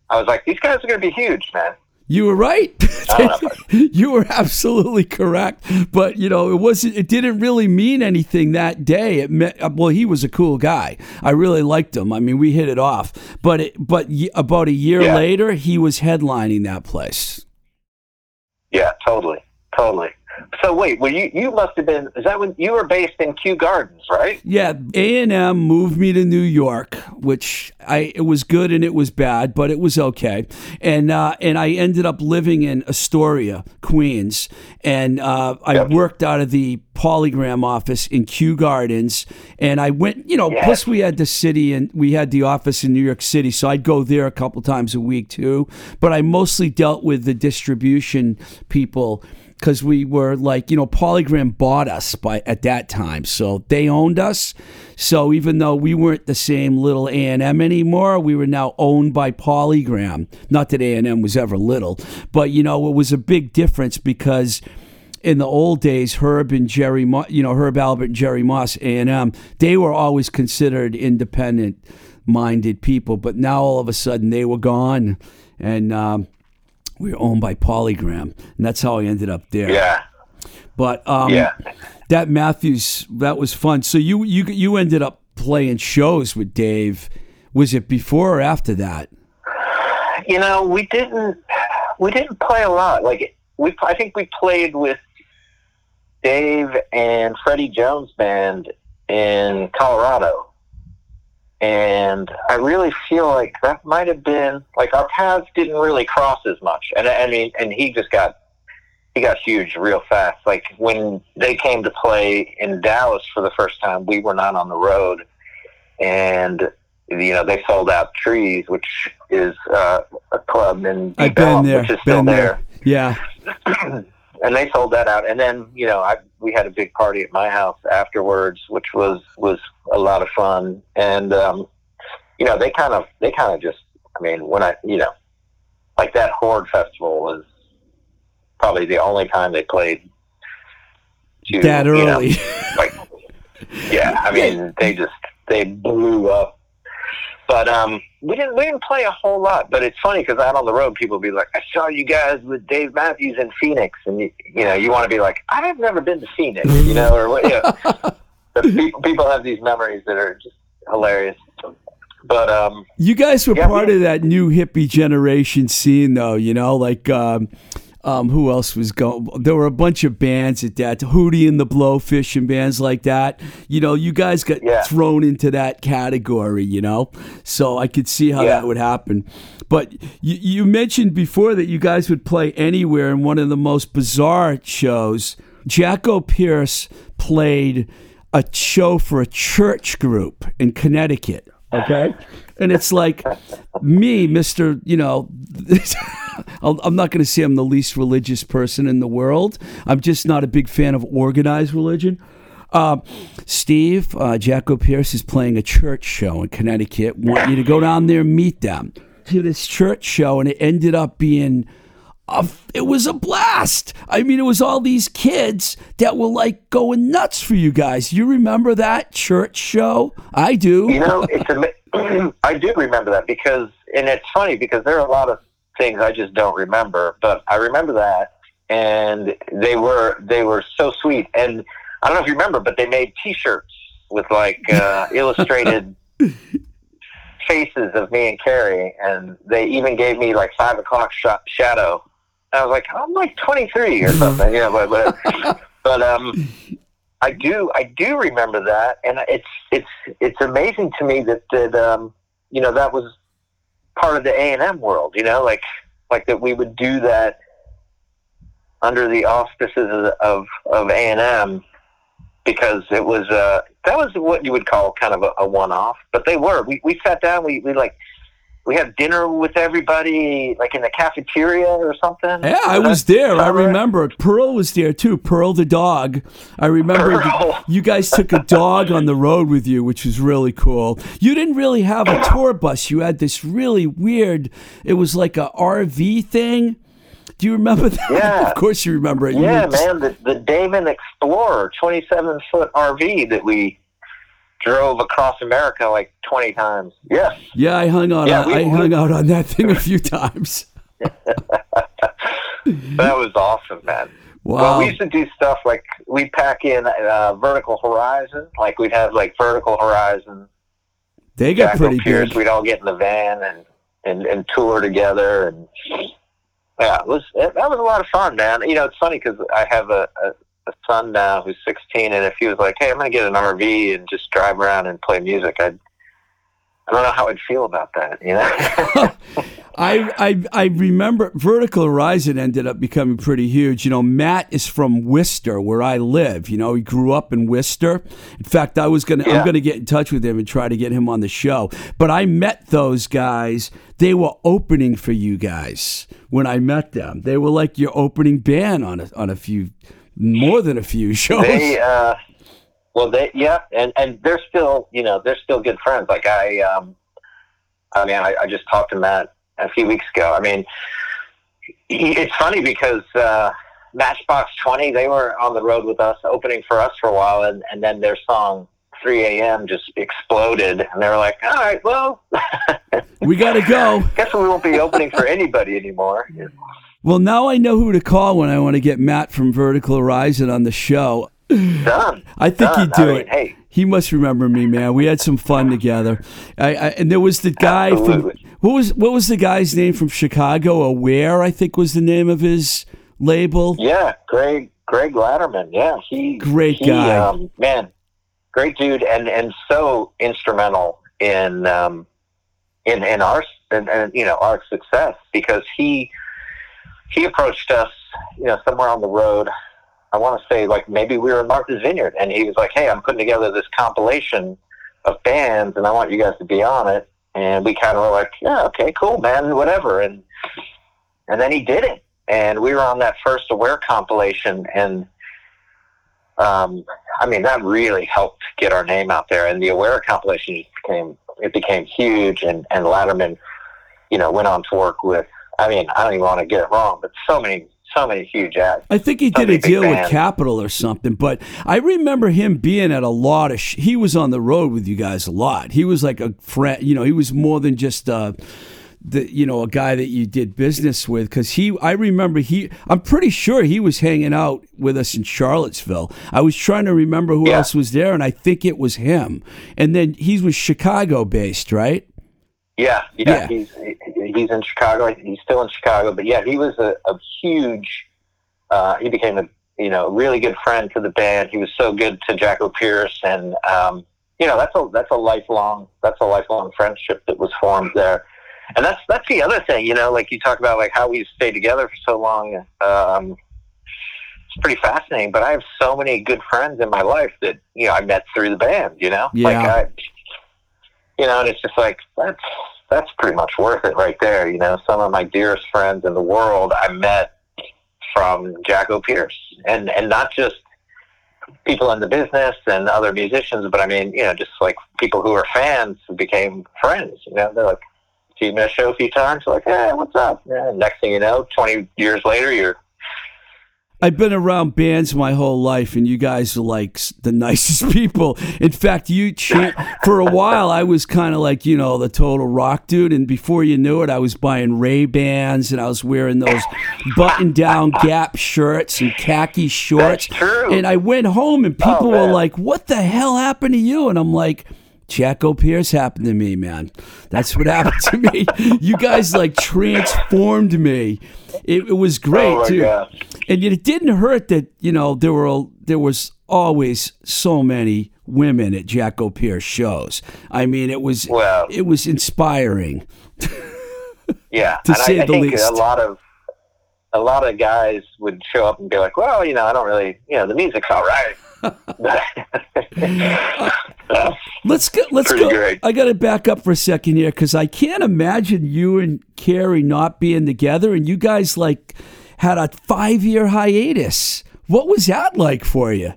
I was like, these guys are going to be huge, man. You were right. you were absolutely correct. But you know, it wasn't. It didn't really mean anything that day. It meant well, he was a cool guy. I really liked him. I mean, we hit it off. But it, but y- about a year Yeah. later, he was headlining that place. Yeah, totally, totally. So wait, well, you you must have been. Is that when you were based in Kew Gardens, right? Yeah, A and M moved me to New York, which I it was good and it was bad, but it was okay. And uh, and I ended up living in Astoria, Queens, and uh, I Yep. worked out of the Polygram office in Kew Gardens. And I went, you know, Yes. plus we had the city and we had the office in New York City, so I'd go there a couple times a week too. But I mostly dealt with the distribution people because we were like, you know, Polygram bought us by at that time, so they owned us. So even though we weren't the same little A and M anymore, we were now owned by Polygram. Not that A and M was ever little, but you know, it was a big difference because in the old days, Herb and Jerry, Mo- you know, Herb Alpert and Jerry Moss, A and M, they were always considered independent minded people, but now all of a sudden they were gone, and um, we were owned by Polygram, and that's how I ended up there. Yeah, But um, Yeah. that Matthews, that was fun. So you you you ended up playing shows with Dave. Was it before or after that? you know, we didn't we didn't play a lot. Like we, I think we played with Dave and Freddy Jones band in Colorado, and I really feel like that might have been like our paths didn't really cross as much. And I mean, and he just got he got huge real fast. Like when they came to play in Dallas for the first time, we were not on the road, and you know they sold out Trees, which is uh, a club in I've been there. which is still Been there. Yeah. and they sold that out. And then you know I we had a big party at my house afterwards, which was was a lot of fun. And um, you know they kind of they kind of just I mean when I you know like that Horde festival was probably the only time they played to, That you know, early. like yeah i mean they just they blew up but um we didn't we didn't play a whole lot but it's funny because out on the road people be like i saw you guys with dave matthews in phoenix and you, you know you want to be like i've never been to phoenix you know or what you know. but people, people have these memories that are just hilarious but um You guys were Yeah, part we- of that new hippie generation scene, though. You know, like um, um, who else was going? There were a bunch of bands at that, Hootie and the Blowfish and bands like that. You know, you guys got Yeah. thrown into that category. You know, so I could see how Yeah. that would happen. But you, you mentioned before that you guys would play anywhere in one of the most bizarre shows. Jackopierce played a show for a church group in Connecticut. Okay. And it's like me, Mr. You know, I'll- I'm not going to say I'm the least religious person in the world. I'm just not a big fan of organized religion. Um, Steve, uh, Jackopierce is playing a church show in Connecticut. Want you to go down there and meet them to this church show, and it ended up being a, it was a blast. I mean, it was all these kids that were like going nuts for you guys. You remember that church show? I do. You know, it's ama- I do remember that because, and it's funny because there are a lot of things I just don't remember, but I remember that, and they were they were so sweet. And I don't know if you remember, but they made T-shirts with like uh, illustrated faces of me and Cary, and they even gave me like five o'clock sh- shadow. And I was like, I'm like 23 or something, yeah, but but, but um. I do I do remember that, and it's it's it's amazing to me that that um, you know that was part of the A and M world. You know, like like that we would do that under the auspices of of, A and M because it was uh, that was what you would call kind of a, a one off. But they were. We we sat down. We we like. We had dinner with everybody, like in the cafeteria or something. Yeah, I was there. I remember. Pearl was there too. Pearl the dog. I remember the- you guys took a dog on the road with you, which was really cool. You didn't really have a tour bus. You had this really weird. It was like a RV thing. Do you remember that? Yeah. of course you remember it. You Yeah, were- man, the, the Damon Explorer, 27 foot RV that we drove across America like 20 times. Yes. Yeah, I hung out. Yeah, on, we- I we- hung out on that thing a few times. that was awesome, man. Wow. Well, we used to do stuff like we'd pack in uh, Vertical Horizon. Like we'd have like Vertical Horizon, they got Jacko pretty Pierce. big. We'd all get in the van and, and, and tour together. And yeah, it was it, that was a lot of fun, man. You know, it's funny because I have a, a, a son now who's 16, and if he was like, "Hey, I'm going to get an RV and just drive around and play music," I'd I don't know how I'd feel about that. You know. I, I I remember Vertical Horizon ended up becoming pretty huge. You know, Matt is from Worcester, where I live. You know, he grew up in Worcester. In fact, I was gonna I'm gonna get in touch with him and try to get him on the show. But I met those guys. They were opening for you guys when I met them. They were like your opening band on a on a few more than a few shows. they uh well they yeah and and they're still you know they're still good friends like i um i mean i, I just talked to matt a few weeks ago i mean he, it's funny because uh matchbox 20 they were on the road with us opening for us for a while and and then their song 3 a.m just exploded and they were like all right well we got to go. guess we won't be opening for anybody anymore Well, now I know who to call when I want to get Matt from Vertical Horizon on the show. done I think Done. he'd do I mean, it. hey He must remember me, man. We had some fun together. I, I, and there was the guy Absolutely. from what was what was the guy's name from Chicago? Aware, I think was the name of his label. Yeah, Greg Gregg Latterman. Yeah, he Great he, guy. Um, man, great dude, and and so instrumental in um, in in our and, and you know our success because he he approached us, you know, somewhere on the road. I want to say like maybe we were in Martha's Vineyard, and he was like, "Hey, I'm putting together this compilation of bands, and I want you guys to be on it." And we kind of were like, "Yeah, okay, cool, man, whatever." And and then he did it, and we were on that first Aware compilation, and um, I mean that really helped get our name out there. And the Aware compilation became it became huge, and and Latterman, you know, went on to work with. I mean, I don't even want to get it wrong, but so many so many huge acts. I think he So did a deal with. Capitol or something, but I remember him being at a lot of. Sh- he was on the road with you guys a lot. He was like a friend. You know, he was more than just uh, the you know a guy that you did business with because he. I remember he. I'm pretty sure he was hanging out with us in Charlottesville. I was trying to remember who Yeah. else was there, and I think it was him. And then he was Chicago based, right? Yeah, yeah, Yeah. he's he's in Chicago. He's still in Chicago, but yeah, he was a, a huge. Uh, he became a you know really good friend to the band. He was so good to Jackopierce, and um, you know that's a that's a lifelong that's a lifelong friendship that was formed there. And that's that's the other thing, you know, like you talk about like how we stayed together for so long. Um, it's pretty fascinating. But I have so many good friends in my life that you know I met through the band. You know, like Yeah. I, you know, and it's just like that's that's pretty much worth it right there. You know, some of my dearest friends in the world I met from Jackopierce, and and not just people in the business and other musicians, but I mean, you know, just like people who are fans who became friends. You know, they're like, "See me show a few times." Like, "Hey, what's up?" Yeah, next thing you know, twenty years later, you're I've been around bands my whole life, and you guys are like the nicest people. In fact, you cha- for a while I was kind of like you know the total rock dude, and before you knew it, I was buying Ray Bans and I was wearing those button-down Gap shirts and khaki shorts. And I went home, and people Oh, were like, "What the hell happened to you?" And I'm like. Jackopierce happened to me, man. That's what happened to me. You guys like transformed me. It, it was great oh too god. and yet it didn't hurt that you know there were there was always so many women at Jackopierce shows. I mean, it was Well- it was inspiring. Yeah, to and say I, I the think least. a lot of a lot of guys would show up and be like, "Well, you know, I don't really, you know, the music's all right." Uh, Let's go. Let's go. great. I got to back up for a second here because I can't imagine you and Cary not being together, and you guys like had a five year hiatus. What was that like for you?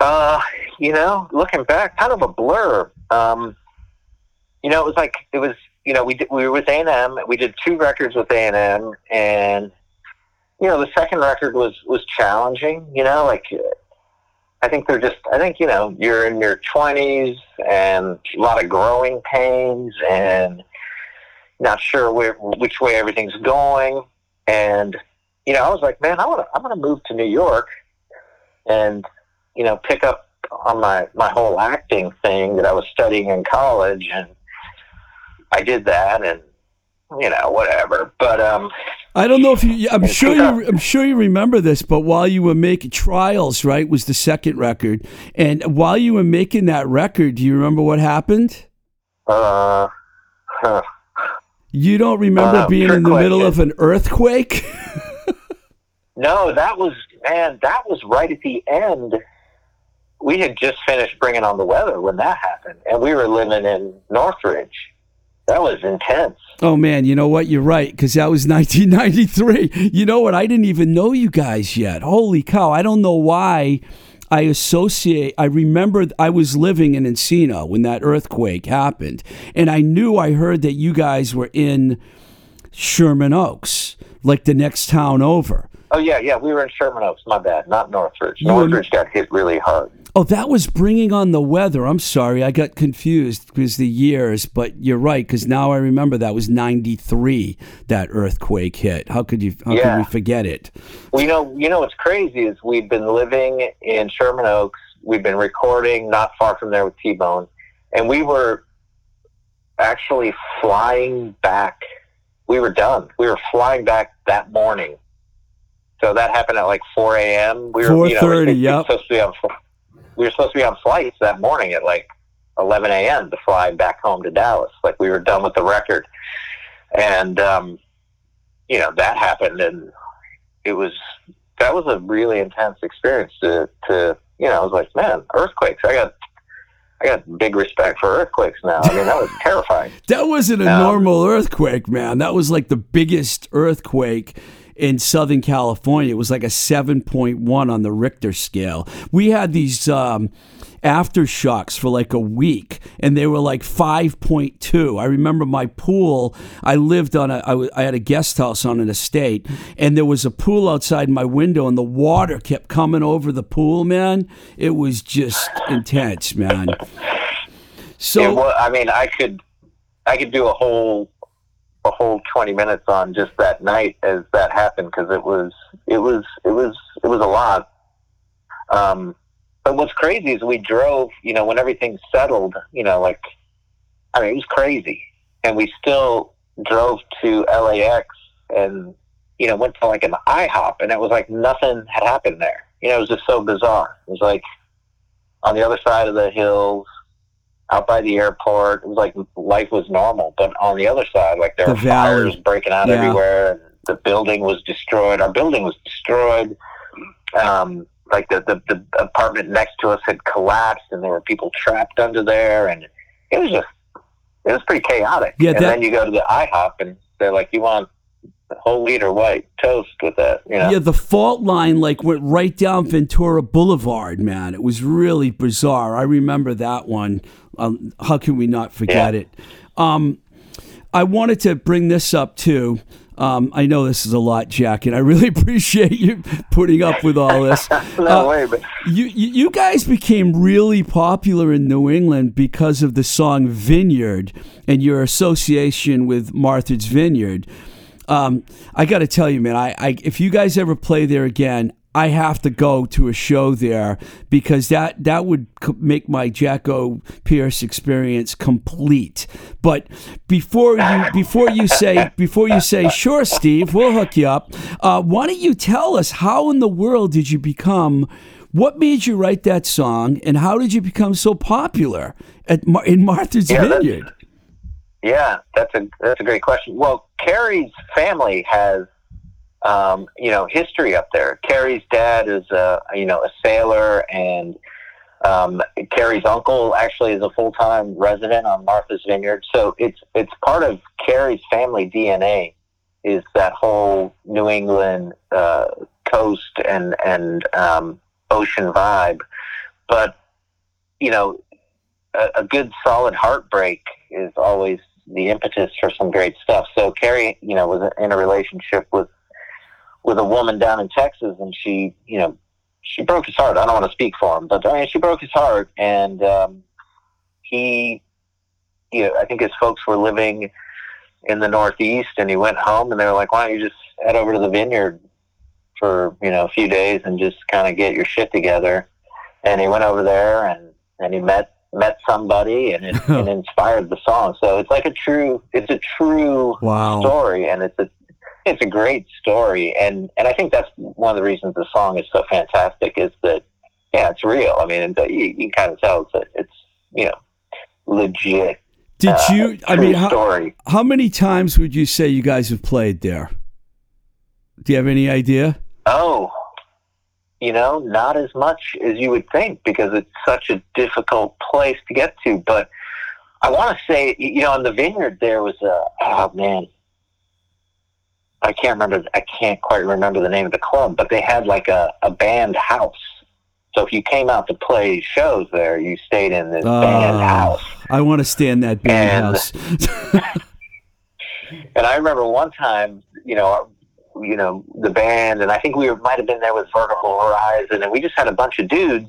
Uh, you know, looking back, kind of a blur. Um, you know, it was like it was. You know, we did, we were with A and M. We did two records with A and M, and you know, the second record was was challenging. You know, like I think they're just. I think you know, you're in your twenties and a lot of growing pains and not sure where which way everything's going. and you know, I was like, man, I want to, I'm going to move to New York, and you know, pick up on my my whole acting thing that I was studying in college, and I did that, and you know, whatever. But um, I don't know if you. I'm sure you. I'm sure you remember this. But while you were making trials, right, was the second record, and while you were making that record, do you remember what happened? Uh, huh. You don't remember Uh, being in the middle of an earthquake? no, that was man, that was right at the end. We had just finished bringing on the weather when that happened, and we were living in Northridge. That was intense. oh man, you know what? You're right because that was 1993. You know what? I didn't even know you guys yet. Holy cow! I don't know why. I associate. I remember I was living in Encino when that earthquake happened, and I knew I heard that you guys were in Sherman Oaks, like the next town over. Oh yeah, yeah, we were in Sherman Oaks. My bad, not Northridge. You were- Northridge got hit really hard. Oh, that was bringing on the weather. I'm sorry, I got confused because the years, but you're right because now I remember that was '93 that earthquake hit. How could you? How could Yeah. we forget it? Well, you know, you know what's crazy is we've been living in Sherman Oaks. We've been recording not far from there with T Bone, and we were actually flying back. We were done. We were flying back that morning. So that happened at like 4 a.m. We were you know, 4:30, we were yep. supposed to be on. We were supposed to be on flights that morning at like 11 a.m. to fly back home to Dallas. Like we were done with the record, and um, you know that happened, and it was that was a really intense experience to to you know I was like man earthquakes I got I got big respect for earthquakes now I mean that was terrifying That wasn't a Um, normal earthquake, man. That was like the biggest earthquake in Southern California. It was like a 7.1 on the Richter scale. We had these um, aftershocks for like a week, and they were like 5.2. I remember my pool. I lived on a. I had a guest house on an estate, and there was a pool outside my window, and the water kept coming over the pool. Man, it was just intense, man. So. it wa- I mean I could I could do a whole a whole 20 minutes on just that night as that happened because it was it was it was it was a lot. Um but what's crazy is we drove you know when everything settled you know like I mean it was crazy. And we still drove to LAX and you know went to like an IHOP and it was like nothing had happened there. You know it was just so bizarre. It was like on the other side of the hills out by the airport. It was like life was normal, but on the other side, like there The were valley. fires breaking out Yeah. everywhere. And the building was destroyed. Our building was destroyed. Um, like the, the the apartment next to us had collapsed, and there were people trapped under there, and it was just it was pretty chaotic. Yeah, and that- then you go to the IHOP, and they're like, "You want a whole liter white toast with that?" You know. Yeah, the fault line like went right down Ventura Boulevard, man. It was really bizarre. I remember that one. Um, how can we not forget Yeah. it? Um, I wanted to bring this up too. Um, I know this is a lot, Jack, and I really appreciate you putting up with all this. no Uh, way, but you, you you guys became really popular in New England because of the song Vineyard and your association with Martha's Vineyard. Um, I got to tell you, man, I, I if you guys ever play there again, I have to go to a show there because that that would make my Jacko Pierce experience complete. But before you before you say before you say sure, Steve, we'll hook you up. Uh, why don't you tell us how in the world did you become? What made you write that song, and how did you become so popular at Mar- in Martha's Yeah, that's- Vineyard? Yeah, that's a that's a great question. Well, Cary's family has, um, you know, history up there. Cary's dad is a you know a sailor, and um, Cary's uncle actually is a full time resident on Martha's Vineyard. So it's it's part of Cary's family DNA is that whole New England uh, coast and and um, ocean vibe. But you know, a, a good solid heartbreak is always the impetus for some great stuff. So Cary, you know, was in a relationship with with a woman down in Texas, and she, you know, she broke his heart. I don't want to speak for him, but I mean, she broke his heart, and um, he, you know, I think his folks were living in the Northeast, and he went home, and they were like, "Why don't you just head over to the vineyard for you know a few days and just kind of get your shit together?" And he went over there, and and he met met somebody, and it, it inspired the song. So it's like a true, it's a true Wow. story, and it's a it's a great story, and and I think that's one of the reasons the song is so fantastic is that yeah, it's real. I mean, and you, you can kind of tell it's it's you know legit. Did uh, you? I mean, how, story. how many times would you say you guys have played there? Do you have any idea? Oh, you know, not as much as you would think because it's such a difficult place to get to. But I want to say, you know, in the vineyard there was a oh man, I can't remember. I can't quite remember the name of the club, but they had like a, a band house. So if you came out to play shows there, you stayed in this band Oh, house. I want to stay in that band And- house. And I remember one time, you know, you know, the band, and I think we were, might have been there with Vertical Horizon, and we just had a bunch of dudes,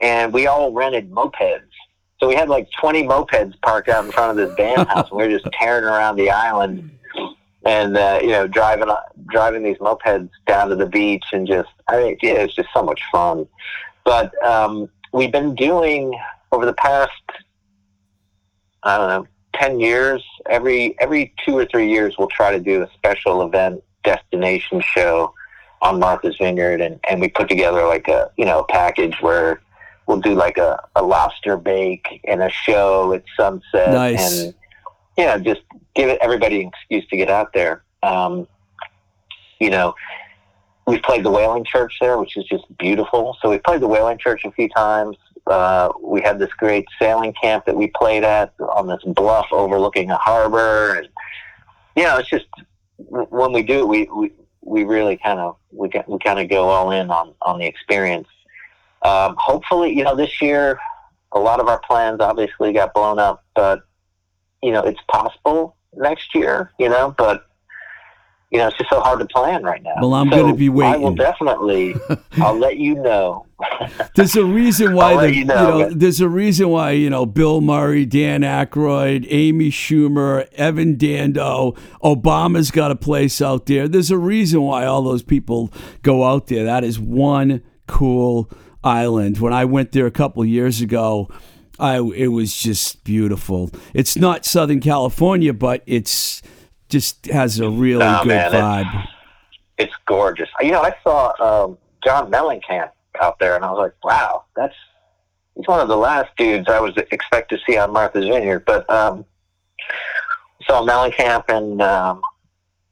and we all rented mopeds. So we had like 20 mopeds parked out in front of this band house, and we were just tearing around the island, and uh, you know, driving driving these mopeds down to the beach, and just, I mean, yeah, it's just so much fun. But um, we've been doing over the past, I don't know, 10 years every every two or three years we'll try to do a special event destination show on martha's vineyard and, and we put together like a you know a package where we'll do like a, a lobster bake and a show at sunset Nice. and you know just give everybody an excuse to get out there. Um, you know we've played the whaling church there which is just beautiful. So we played the whaling church a few times. Uh, we had this great sailing camp that we played at on this bluff overlooking a harbor, and you know, it's just when we do it, we we, we really kind of we we kind of go all in on on the experience. Um, hopefully, you know, this year a lot of our plans obviously got blown up, but you know, it's possible next year. You know, but you know, it's just so hard to plan right now. Well, I'm So gonna be waiting. I will definitely. I'll let you know. There's a reason why the, you you know, know, there's a reason why you know Bill Murray, Dan Aykroyd, Amy Schumer, Evan Dando, Obama's got a place out there. There's a reason why all those people go out there. That is one cool island. When I went there a couple years ago, I it was just beautiful. It's not Southern California, but it's just has a really Nah, good man, it's- vibe. it's gorgeous. You know, I saw um, John Mellencamp out there, and I was like, wow, that's he's one of the last dudes I was expect to see on Martha's Vineyard. But um, saw Mellencamp and um,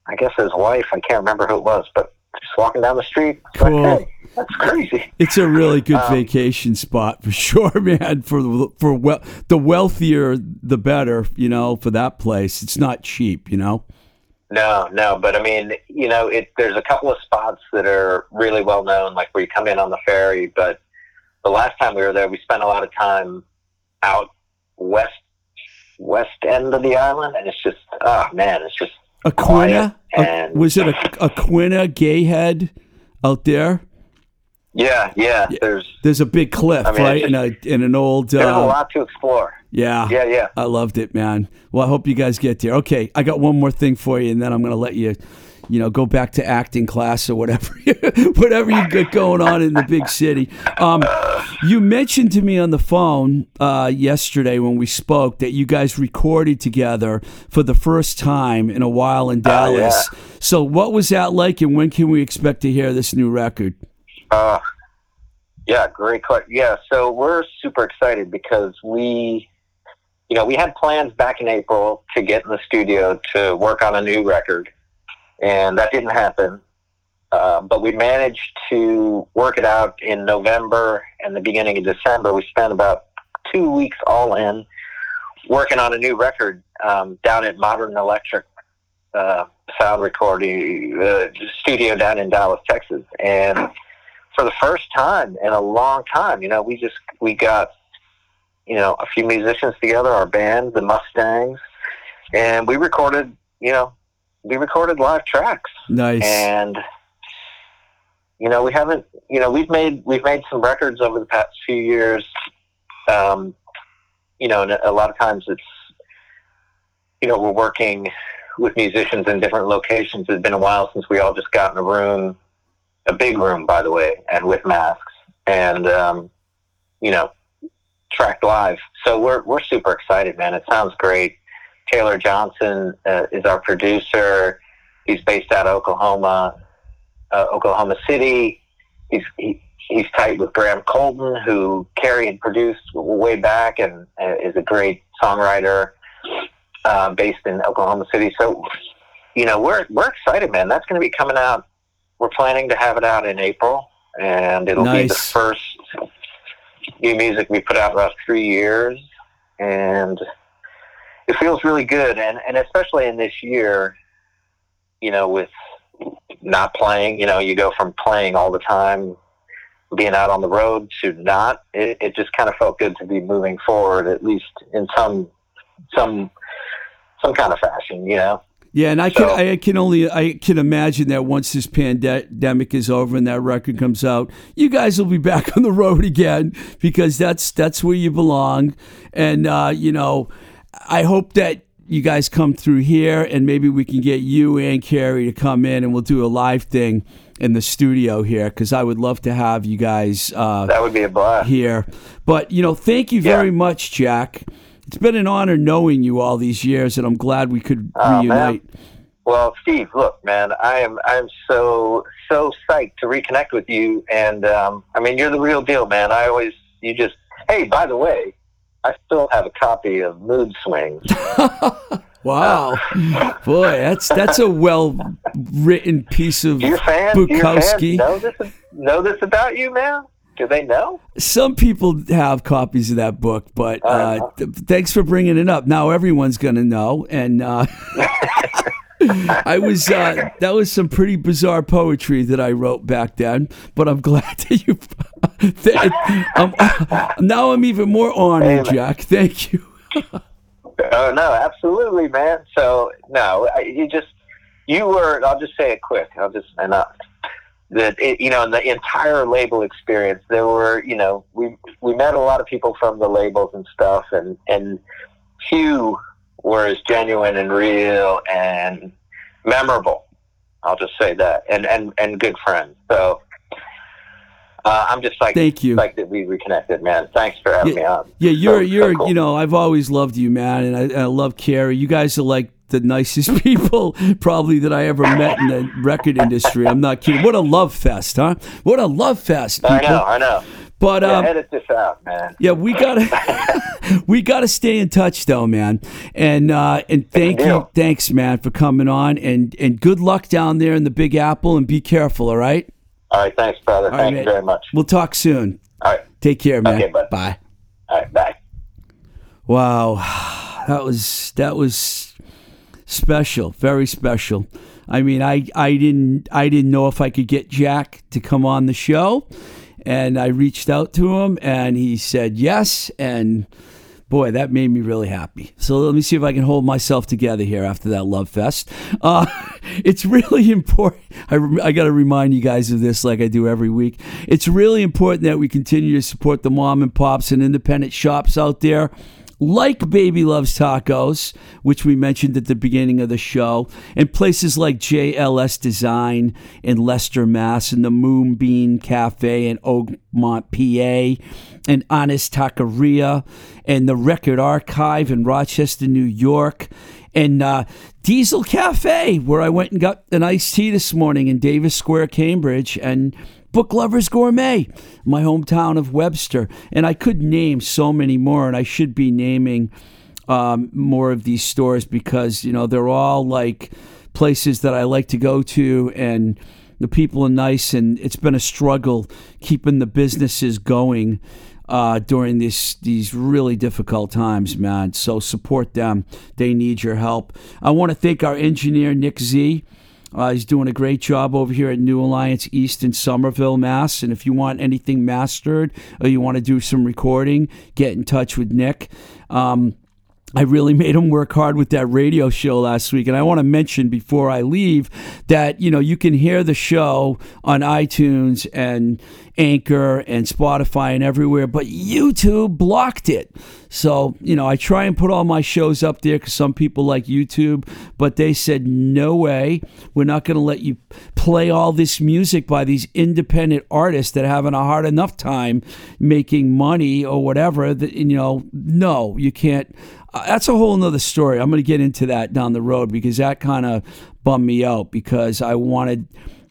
I guess his wife. I can't remember who it was, but just walking down the street. it's like, Cool. hey, that's crazy. It's a really good Um, vacation spot for sure, man. For the- for well, the wealthier, the better. You know, for that place, it's not cheap. You know. No, no, but I mean, you know, it. There's a couple of spots that are really well known, like where you come in on the ferry. But the last time we were there, we spent a lot of time out west west end of the island, and it's just, oh man, it's just Aquinnah, Quiet A- was it a Aquinnah Gayhead out there? yeah, yeah. There's There's a big cliff, I mean, right? In a in an old. there's a Uh, lot to explore. yeah. Yeah, yeah. I loved it, man. Well, I hope you guys get there. Okay, I got one more thing for you, and then I'm going to let you, you know, go back to acting class or whatever, whatever you got going on in the big city. Um, you mentioned to me on the phone uh, yesterday when we spoke that you guys recorded together for the first time in a while in Oh, yeah. Dallas. So, what was that like, and when can we expect to hear this new record? Uh, yeah, great question. Yeah, so we're super excited because we, you know, we had plans back in April to get in the studio to work on a new record, and that didn't happen. Uh, but we managed to work it out in November and the beginning of December. We spent about two weeks all in working on a new record um, down at Modern Electric uh, Sound Recording uh, Studio down in Dallas, Texas, and for the first time in a long time, you know, we just we got you know a few musicians together, our band, the Mustangs, and we recorded, you know, we recorded live tracks, Nice. and you know we haven't, you know, we've made we've made some records over the past few years, um, you know, and a lot of times it's, you know, we're working with musicians in different locations. It's been a while since we all just got in a room, a big room, by the way, and with masks, and um, you know, tracked live. So we're we're super excited, man. It sounds great. Taylor Johnson uh, is our producer. He's based out of Oklahoma, uh, Oklahoma City. He's he, he's tight with Graham Colton, who Cary had produced way back, and uh, is a great songwriter uh, based in Oklahoma City. So, you know, we're we're excited, man. That's going to be coming out. We're planning to have it out in April, and it'll be the first new music we put out in about three years, and it feels really good. And and especially in this year, you know, with not playing, you know, you go from playing all the time, being out on the road to not. It, it just kind of felt good to be moving forward, at least in some some some kind of fashion, you know. Yeah, and I can So- I can only I can imagine that once this pandemic is over and that record comes out, you guys will be back on the road again because that's that's where you belong. And uh, you know, I hope that you guys come through here and maybe we can get you and Cary to come in and we'll do a live thing in the studio here because I would love to have you guys uh, That would be a blast. here. But you know, thank you very Yeah. much, Jack. It's been an honor knowing you all these years, and I'm glad we could Oh, man. reunite. Well, Steve, look, man, I am I'm so so psyched to reconnect with you, and um, I mean, you're the real deal, man. I always you just hey, by the way, I still have a copy of Mood Swings. Wow, boy, that's that's a well written piece of Your fans, your fans Bukowski. know this know this about you, man. Do they know? Some people have copies of that book, but uh, Uh-huh. th- thanks for bringing it up. Now everyone's going to know, and uh, I was uh, that was some pretty bizarre poetry that I wrote back then. But I'm glad that you. that, um, now I'm even more honored. Jack. Thank you. Oh no, absolutely, man. So no, I- you just you were. I'll just say it quick. I'll just and uh, that it, you know in the entire label experience, there were you know we we met a lot of people from the labels and stuff, and and few were as genuine and real and memorable. I'll just say that, and and and good friends. So. Uh, I'm just like Thank you. like that we reconnected, man. Thanks for having me on. Yeah, you're So- so you're cool. you know I've always loved you, man, and I, and I love Cary. You guys are like the nicest people probably that I ever met in the record industry. I'm not kidding. What a love fest, huh? What a love fest. I know, I know. But Yeah, um, edit this out, man. yeah, we gotta we gotta stay in touch though, man. And uh, and thank you, thanks, man, for coming on. And and good luck down there in the Big Apple. And be careful, all right? All right, thanks, brother. All right, Thank you man. very much. We'll talk soon. All right, Take care, man. Okay, bud. Bye. all right, bye. Wow, that was that was special, very special. I mean, I I didn't I didn't know if I could get Jack to come on the show, and I reached out to him, and he said yes, and boy, that made me really happy. So let me see if I can hold myself together here after that love fest. Uh, it's really important. I, I got to remind you guys of this like I do every week. It's really important that we continue to support the mom and pops and independent shops out there like Baby Loves Tacos, which we mentioned at the beginning of the show, and places like JLS Design in Leicester, Mass, and the Moonbeam Cafe in Oakmont, PA, and Honest Taqueria, and the Record Archive in Rochester, New York, and uh, Diesel Cafe, where I went and got an iced tea this morning in Davis Square, Cambridge, and Book Lovers Gourmet, my hometown of Webster. And I could name so many more, and I should be naming um, more of these stores because, you know, they're all like places that I like to go to, and the people are nice, and it's been a struggle keeping the businesses going. Uh, during this these really difficult times, man. So support them; they need your help. I want to thank our engineer Nick Z. Uh, he's doing a great job over here at New Alliance East in Somerville, Mass. And if you want anything mastered or you want to do some recording, get in touch with Nick. Um, I really made him work hard with that radio show last week. And I want to mention before I leave that, you know, you can hear the show on iTunes and Anchor and Spotify and everywhere, but YouTube blocked it. So, you know, I try and put all my shows up there because some people like YouTube, but they said, no way. We're not going to let you play all this music by these independent artists that are having a hard enough time making money or whatever. That, you know, no, you can't. Uh, that's a whole nother story. I'm going to get into that down the road because that kind of bummed me out because I wanted.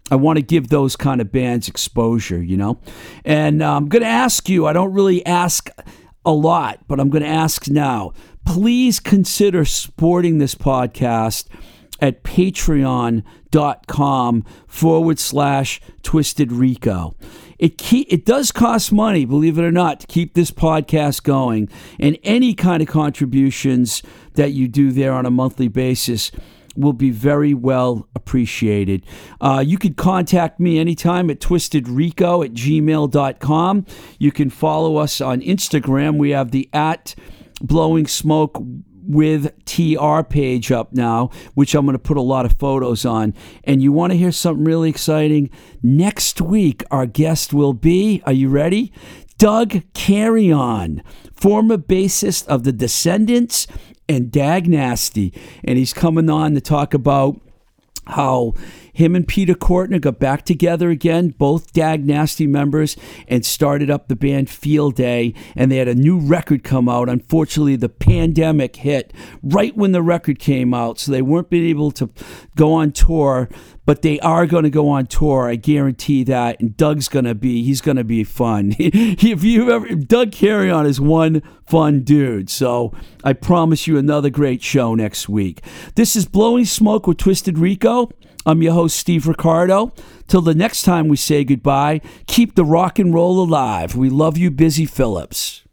I want to give those kind of bands exposure, you know? And uh, I'm going to ask you, I don't really ask a lot, but I'm going to ask now. Please consider supporting this podcast at patreon.com forward slash twisted rico it it does cost money believe it or not to keep this podcast going and any kind of contributions that you do there on a monthly basis will be very well appreciated. Uh, you can contact me anytime at twistedrico at gmail.com. You can follow us on Instagram. We have the at blowing smoke with TR page up now, which I'm going to put a lot of photos on. And you want to hear something really exciting? Next week, our guest will be, are you ready? Doug Carrion, former bassist of the Descendents and Dag Nasty. And he's coming on to talk about how him and Peter Cortner got back together again, both Dag Nasty members, and started up the band Field Day. And they had a new record come out. Unfortunately, the pandemic hit right when the record came out, so they weren't being able to go on tour. But they are going to go on tour. I guarantee that. And Doug's going to be, he's going to be fun. if you ever, Doug Carrion is one fun dude. So I promise you another great show next week. This is Blowing Smoke with Twisted Rico. I'm your host, Steve Ricardo. Till the next time we say goodbye, keep the rock and roll alive. We love you, Busy Phillips.